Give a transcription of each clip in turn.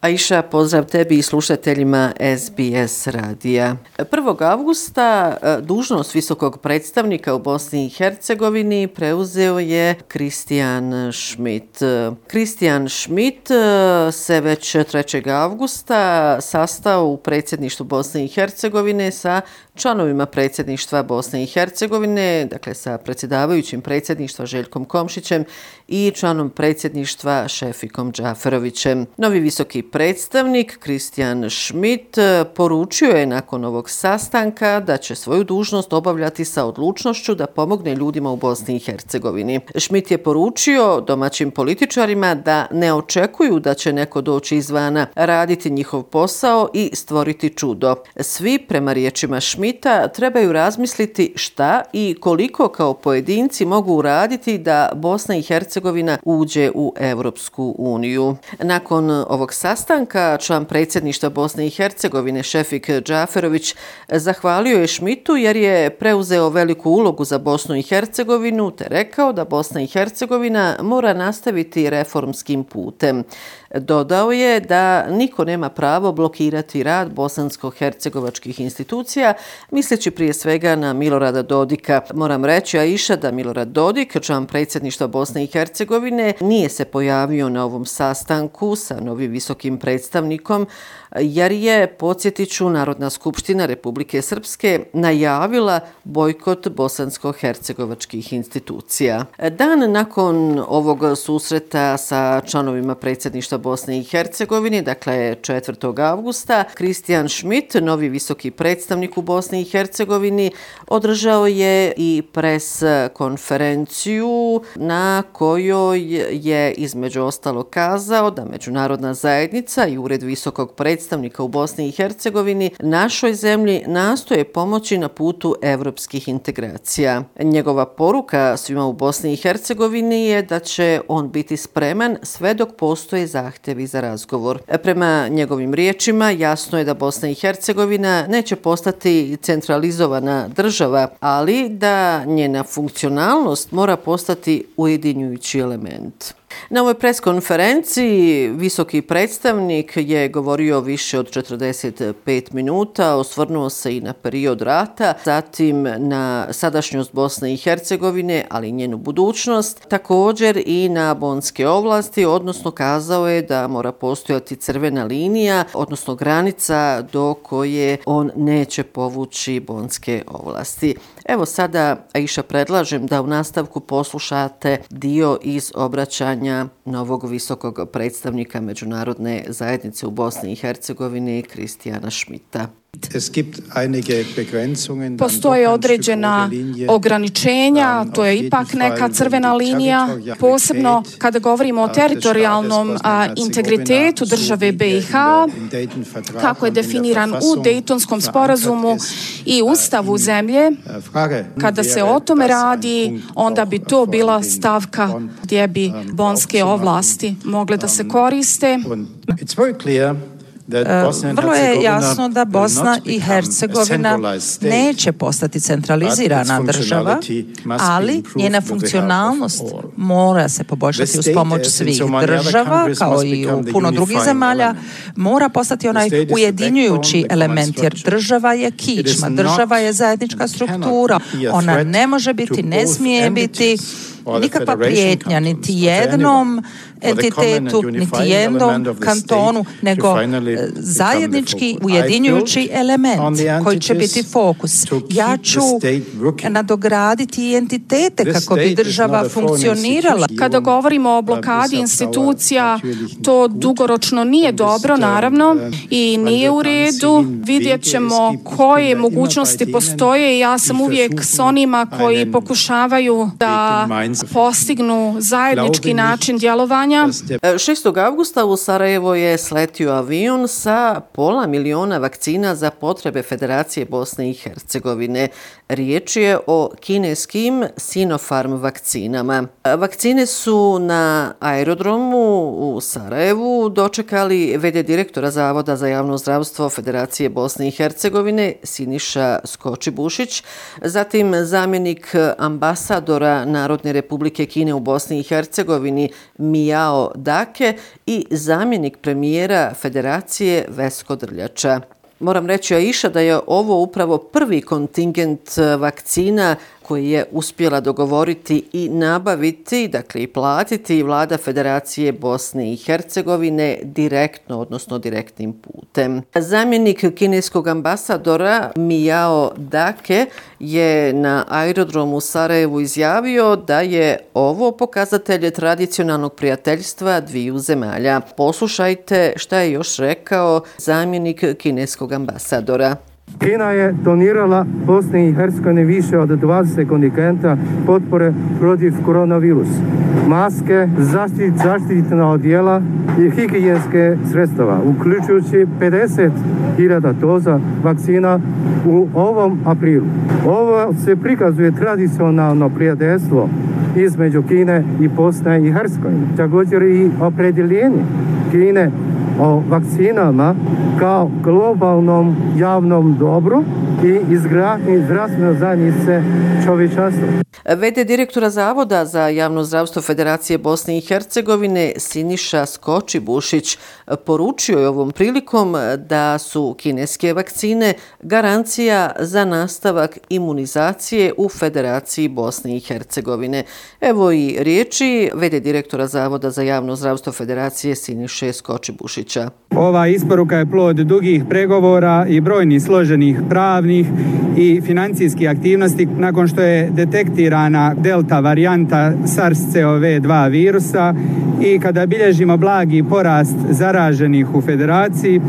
Aisha, pozdrav tebi i slušateljima SBS radija. 1. augusta e, dužnost visokog predstavnika u Bosni i Hercegovini preuzeo je Kristijan Schmidt. E, Kristijan Schmidt e, se već 3. augusta sastao u predsjedništvu Bosne i Hercegovine sa članovima predsjedništva Bosne i Hercegovine, dakle sa predsjedavajućim predsjedništva Željkom Komšićem i članom predsjedništva Šefikom Džaferovićem. Novi visoki predstavnik Kristijan Schmidt eh, poručio je nakon ovog sastanka da će svoju dužnost obavljati sa odlučnošću da pomogne ljudima u Bosni i Hercegovini. Schmidt je poručio domaćim političarima da ne očekuju da će neko doći izvana raditi njihov posao i stvoriti čudo. Svi, prema riječima Schmidta, trebaju razmisliti šta i koliko kao pojedinci mogu uraditi da Bosna i Hercegovina uđe u Evropsku uniju. Nakon ovog sastanka, član predsjedništva Bosne i Hercegovine Šefik Džaferović zahvalio je Šmitu jer je preuzeo veliku ulogu za Bosnu i Hercegovinu te rekao da Bosna i Hercegovina mora nastaviti reformskim putem. Dodao je da niko nema pravo blokirati rad bosansko-hercegovačkih institucija, misleći prije svega na Milorada Dodika. Moram reći, a iša da Milorad Dodik, član predsjedništva Bosne i Hercegovine, nije se pojavio na ovom sastanku sa novim visokim predstavnikom, jer je, podsjetiću, Narodna skupština Republike Srpske najavila bojkot bosansko-hercegovačkih institucija. Dan nakon ovog susreta sa članovima predsjedništva Bosne i Hercegovine, dakle 4. augusta, Kristijan Schmidt, novi visoki predstavnik u Bosni i Hercegovini, održao je i pres konferenciju na kojoj je između ostalo kazao da Međunarodna zajednica i Ured visokog predstavnika predstavnika u Bosni i Hercegovini našoj zemlji nastoje pomoći na putu evropskih integracija. Njegova poruka svima u Bosni i Hercegovini je da će on biti spreman sve dok postoje zahtevi za razgovor. Prema njegovim riječima jasno je da Bosna i Hercegovina neće postati centralizovana država, ali da njena funkcionalnost mora postati ujedinjujući element. Na ovoj preskonferenciji visoki predstavnik je govorio više od 45 minuta, osvrnuo se i na period rata, zatim na sadašnjost Bosne i Hercegovine, ali i njenu budućnost, također i na bonske ovlasti, odnosno kazao je da mora postojati crvena linija, odnosno granica do koje on neće povući bonske ovlasti. Evo sada, Aisha, predlažem da u nastavku poslušate dio iz obraćanja novog visokog predstavnika Međunarodne zajednice u Bosni i Hercegovini, Kristijana Šmita. Postoje određena ograničenja, to je ipak neka crvena linija, posebno kada govorimo o teritorijalnom integritetu države BiH, kako je definiran u Dejtonskom sporazumu i ustavu zemlje. Kada se o tome radi, onda bi to bila stavka gdje bi bonske ovlasti mogle da se koriste. E, vrlo je jasno da Bosna i Hercegovina neće postati centralizirana država, ali njena funkcionalnost mora se poboljšati uz pomoć svih država, kao i u puno drugih zemalja, mora postati onaj ujedinjujući element, jer država je kičma, država je zajednička struktura, ona ne može biti, ne smije biti nikakva prijetnja niti jednom entitetu, niti jednom kantonu, nego e, zajednički ujedinjujući element koji će biti fokus. Ja ću nadograditi entitete kako bi država funkcionirala. Kada govorimo o blokadi institucija, to dugoročno nije dobro, naravno, i nije u redu. Vidjet ćemo koje mogućnosti postoje. Ja sam uvijek s onima koji pokušavaju da postignu zajednički način djelovanja. 6. augusta u Sarajevo je sletio avion sa pola miliona vakcina za potrebe Federacije Bosne i Hercegovine. Riječ je o kineskim Sinopharm vakcinama. Vakcine su na aerodromu u Sarajevu dočekali vede direktora Zavoda za javno zdravstvo Federacije Bosne i Hercegovine Siniša Skoči-Bušić, zatim zamjenik ambasadora Narodne republike Republike Kine u Bosni i Hercegovini Mijao Dake i zamjenik premijera Federacije Vesko Drljača. Moram reći, Aisha, da je ovo upravo prvi kontingent e, vakcina koji je uspjela dogovoriti i nabaviti, dakle i platiti vlada Federacije Bosne i Hercegovine direktno, odnosno direktnim putem. Zamjenik kineskog ambasadora Mijao Dake je na aerodromu Sarajevu izjavio da je ovo pokazatelje tradicionalnog prijateljstva dviju zemalja. Poslušajte šta je još rekao zamjenik kineskog ambasadora. Kina je donirala Bosni i Hercegovini više od 20 kontingenta potpore protiv koronavirusa. Maske, zaštit, zaštitna odjela i higijenske sredstava, uključujući 50.000 doza vakcina u ovom aprilu. Ovo se prikazuje tradicionalno prijateljstvo između Kine i Bosne i Hercegovine. Također i opredeljenje Kine o vakcinama kao globalnom javnom dobru i izgradnji zdravstvene zajednice čovječanstva. Vede direktora Zavoda za javno zdravstvo Federacije Bosne i Hercegovine Siniša Skoči-Bušić poručio je ovom prilikom da su kineske vakcine garancija za nastavak imunizacije u Federaciji Bosne i Hercegovine. Evo i riječi vede direktora Zavoda za javno zdravstvo Federacije Siniše Skoči Bušić. Ova isporuka je plod dugih pregovora i brojnih složenih pravnih i financijskih aktivnosti nakon što je detektirana delta varijanta SARS-CoV-2 virusa i kada bilježimo blagi porast zaraženih u federaciji,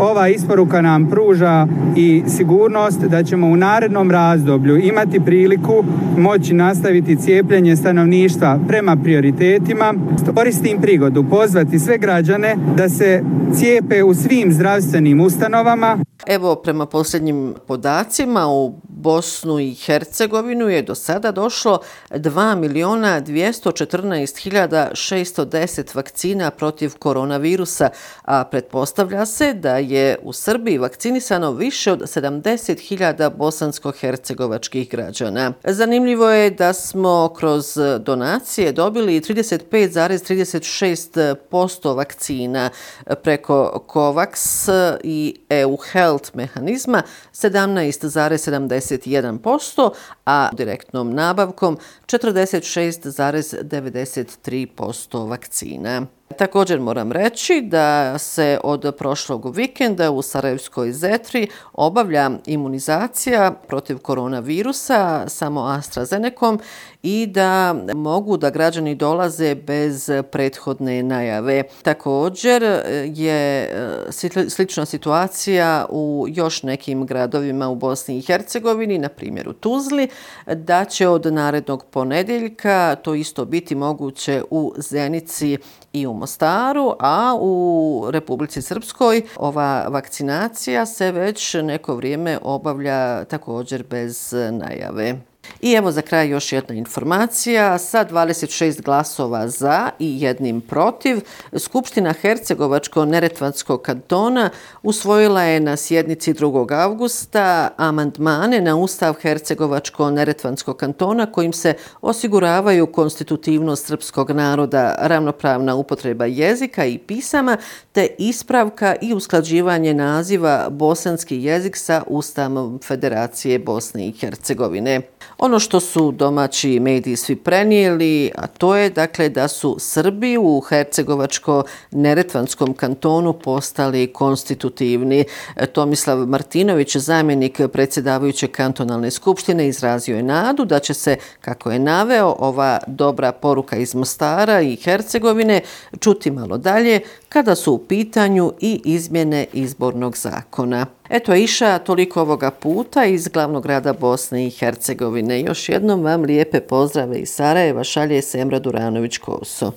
ova isporuka nam pruža i sigurnost da ćemo u narednom razdoblju imati priliku moći nastaviti cijepljenje stanovništva prema prioritetima. Koristim prigodu pozvati sve građane da se cijepe u svim zdravstvenim ustanovama. Evo, prema posljednjim podacima u Bosnu i Hercegovinu je do sada došlo 2 miliona 214.610 vakcina protiv koronavirusa, a pretpostavlja se da je u Srbiji vakcinisano više od 70.000 bosansko-hercegovačkih građana. Zanimljivo je da smo kroz donacije dobili 35,36% vakcina preko COVAX i EU Health mehanizma 17,71%, a direktnom nabavkom 46,93% vakcina. Također moram reći da se od prošlog vikenda u Sarajevskoj Zetri obavlja imunizacija protiv koronavirusa samo AstraZenecom i da mogu da građani dolaze bez prethodne najave. Također e, je e, slična situacija u još nekim gradovima u Bosni i Hercegovini, na primjer u Tuzli, da će od narednog ponedjeljka to isto biti moguće u Zenici i u Mostaru, a u Republici Srpskoj ova vakcinacija se već neko vrijeme obavlja također bez najave. I evo za kraj još jedna informacija. Sa 26 glasova za i jednim protiv, Skupština Hercegovačko-Neretvanskog kantona usvojila je na sjednici 2. augusta amandmane na Ustav Hercegovačko-Neretvanskog kantona kojim se osiguravaju konstitutivnost srpskog naroda, ravnopravna upotreba jezika i pisama, te ispravka i usklađivanje naziva bosanski jezik sa Ustavom Federacije Bosne i Hercegovine. Ono Ono što su domaći mediji svi prenijeli, a to je dakle da su Srbi u Hercegovačko-Neretvanskom kantonu postali konstitutivni. E, Tomislav Martinović, zamjenik predsjedavajuće kantonalne skupštine, izrazio je nadu da će se, kako je naveo, ova dobra poruka iz Mostara i Hercegovine čuti malo dalje kada su u pitanju i izmjene izbornog zakona. Eto, Iša, toliko ovoga puta iz glavnog grada Bosne i Hercegovine. Još jednom vam lijepe pozdrave iz Sarajeva šalje Semra Duranović-Koso.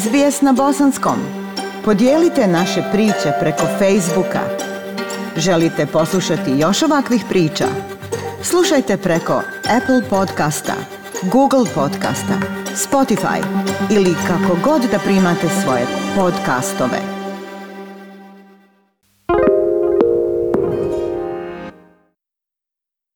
SBS na bosanskom. Podijelite naše priče preko Facebooka. Želite poslušati još ovakvih priča? Slušajte preko Apple podcasta, Google podcasta, Spotify ili kako god da primate svoje podcastove.